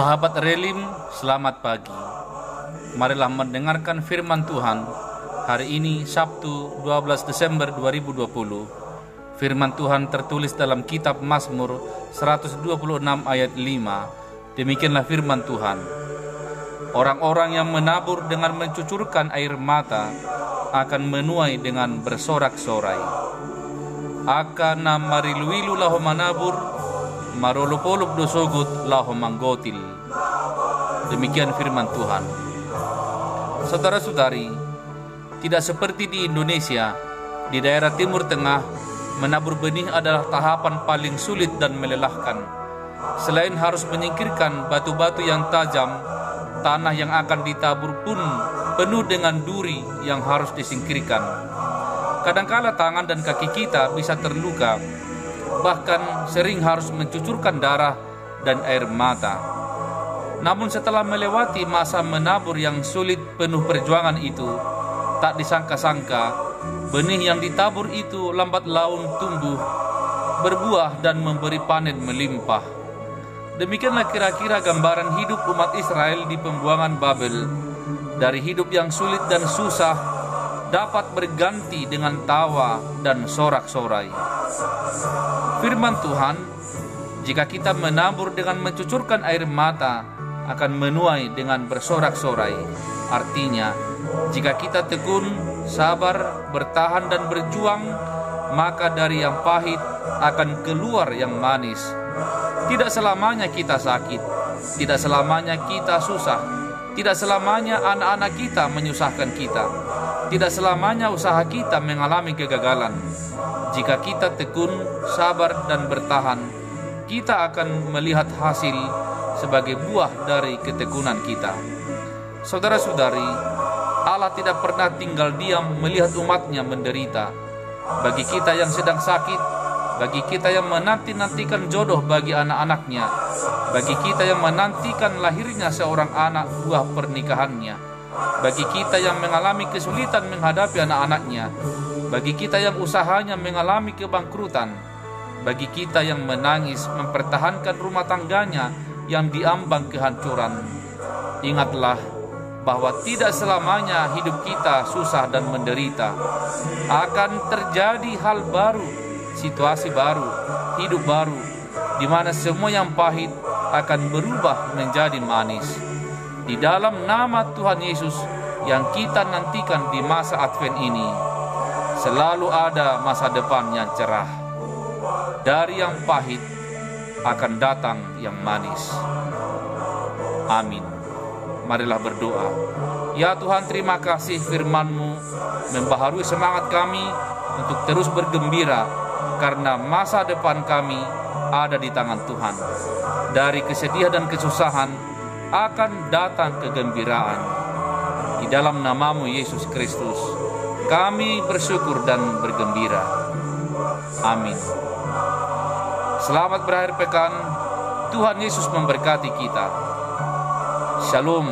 Sahabat Relim, selamat pagi. Marilah mendengarkan firman Tuhan hari ini Sabtu 12 Desember 2020. Firman Tuhan tertulis dalam kitab Mazmur 126 ayat 5. Demikianlah firman Tuhan. Orang-orang yang menabur dengan mencucurkan air mata akan menuai dengan bersorak-sorai. Akan namariluilu lahu manabur marolopolop dosogut lahu manggotil. Demikian firman Tuhan. Saudara-saudari, tidak seperti di Indonesia, di daerah Timur Tengah, menabur benih adalah tahapan paling sulit dan melelahkan. Selain harus menyingkirkan batu-batu yang tajam, tanah yang akan ditabur pun penuh dengan duri yang harus disingkirkan. Kadangkala tangan dan kaki kita bisa terluka, bahkan sering harus mencucurkan darah dan air mata. Namun setelah melewati masa menabur yang sulit penuh perjuangan itu, tak disangka-sangka benih yang ditabur itu lambat laun tumbuh, berbuah dan memberi panen melimpah. Demikianlah kira-kira gambaran hidup umat Israel di pembuangan Babel. Dari hidup yang sulit dan susah dapat berganti dengan tawa dan sorak-sorai. Firman Tuhan, jika kita menabur dengan mencucurkan air mata, akan menuai dengan bersorak-sorai. Artinya, jika kita tekun, sabar, bertahan dan berjuang, maka dari yang pahit akan keluar yang manis. Tidak selamanya kita sakit, tidak selamanya kita susah, tidak selamanya anak-anak kita menyusahkan kita, tidak selamanya usaha kita mengalami kegagalan. Jika kita tekun, sabar, dan bertahan, kita akan melihat hasil sebagai buah dari ketekunan kita. Saudara-saudari, Allah tidak pernah tinggal diam melihat umatnya menderita. Bagi kita yang sedang sakit, bagi kita yang menanti-nantikan jodoh bagi anak-anaknya, bagi kita yang menantikan lahirnya seorang anak buah pernikahannya, bagi kita yang mengalami kesulitan menghadapi anak-anaknya, bagi kita yang usahanya mengalami kebangkrutan, bagi kita yang menangis mempertahankan rumah tangganya yang diambang kehancuran. Ingatlah bahwa tidak selamanya hidup kita susah dan menderita. Akan terjadi hal baru, situasi baru, hidup baru, di mana semua yang pahit akan berubah menjadi manis. Di dalam nama Tuhan Yesus yang kita nantikan di masa Advent ini, selalu ada masa depan yang cerah. Dari yang pahit akan datang yang manis. Amin. Marilah berdoa. Ya Tuhan terima kasih firman-Mu membaharui semangat kami untuk terus bergembira karena masa depan kami ada di tangan Tuhan. Dari kesedihan dan kesusahan akan datang kegembiraan. Di dalam namamu Yesus Kristus, kami bersyukur dan bergembira. Amin. Selamat berakhir pekan. Tuhan Yesus memberkati kita. Shalom.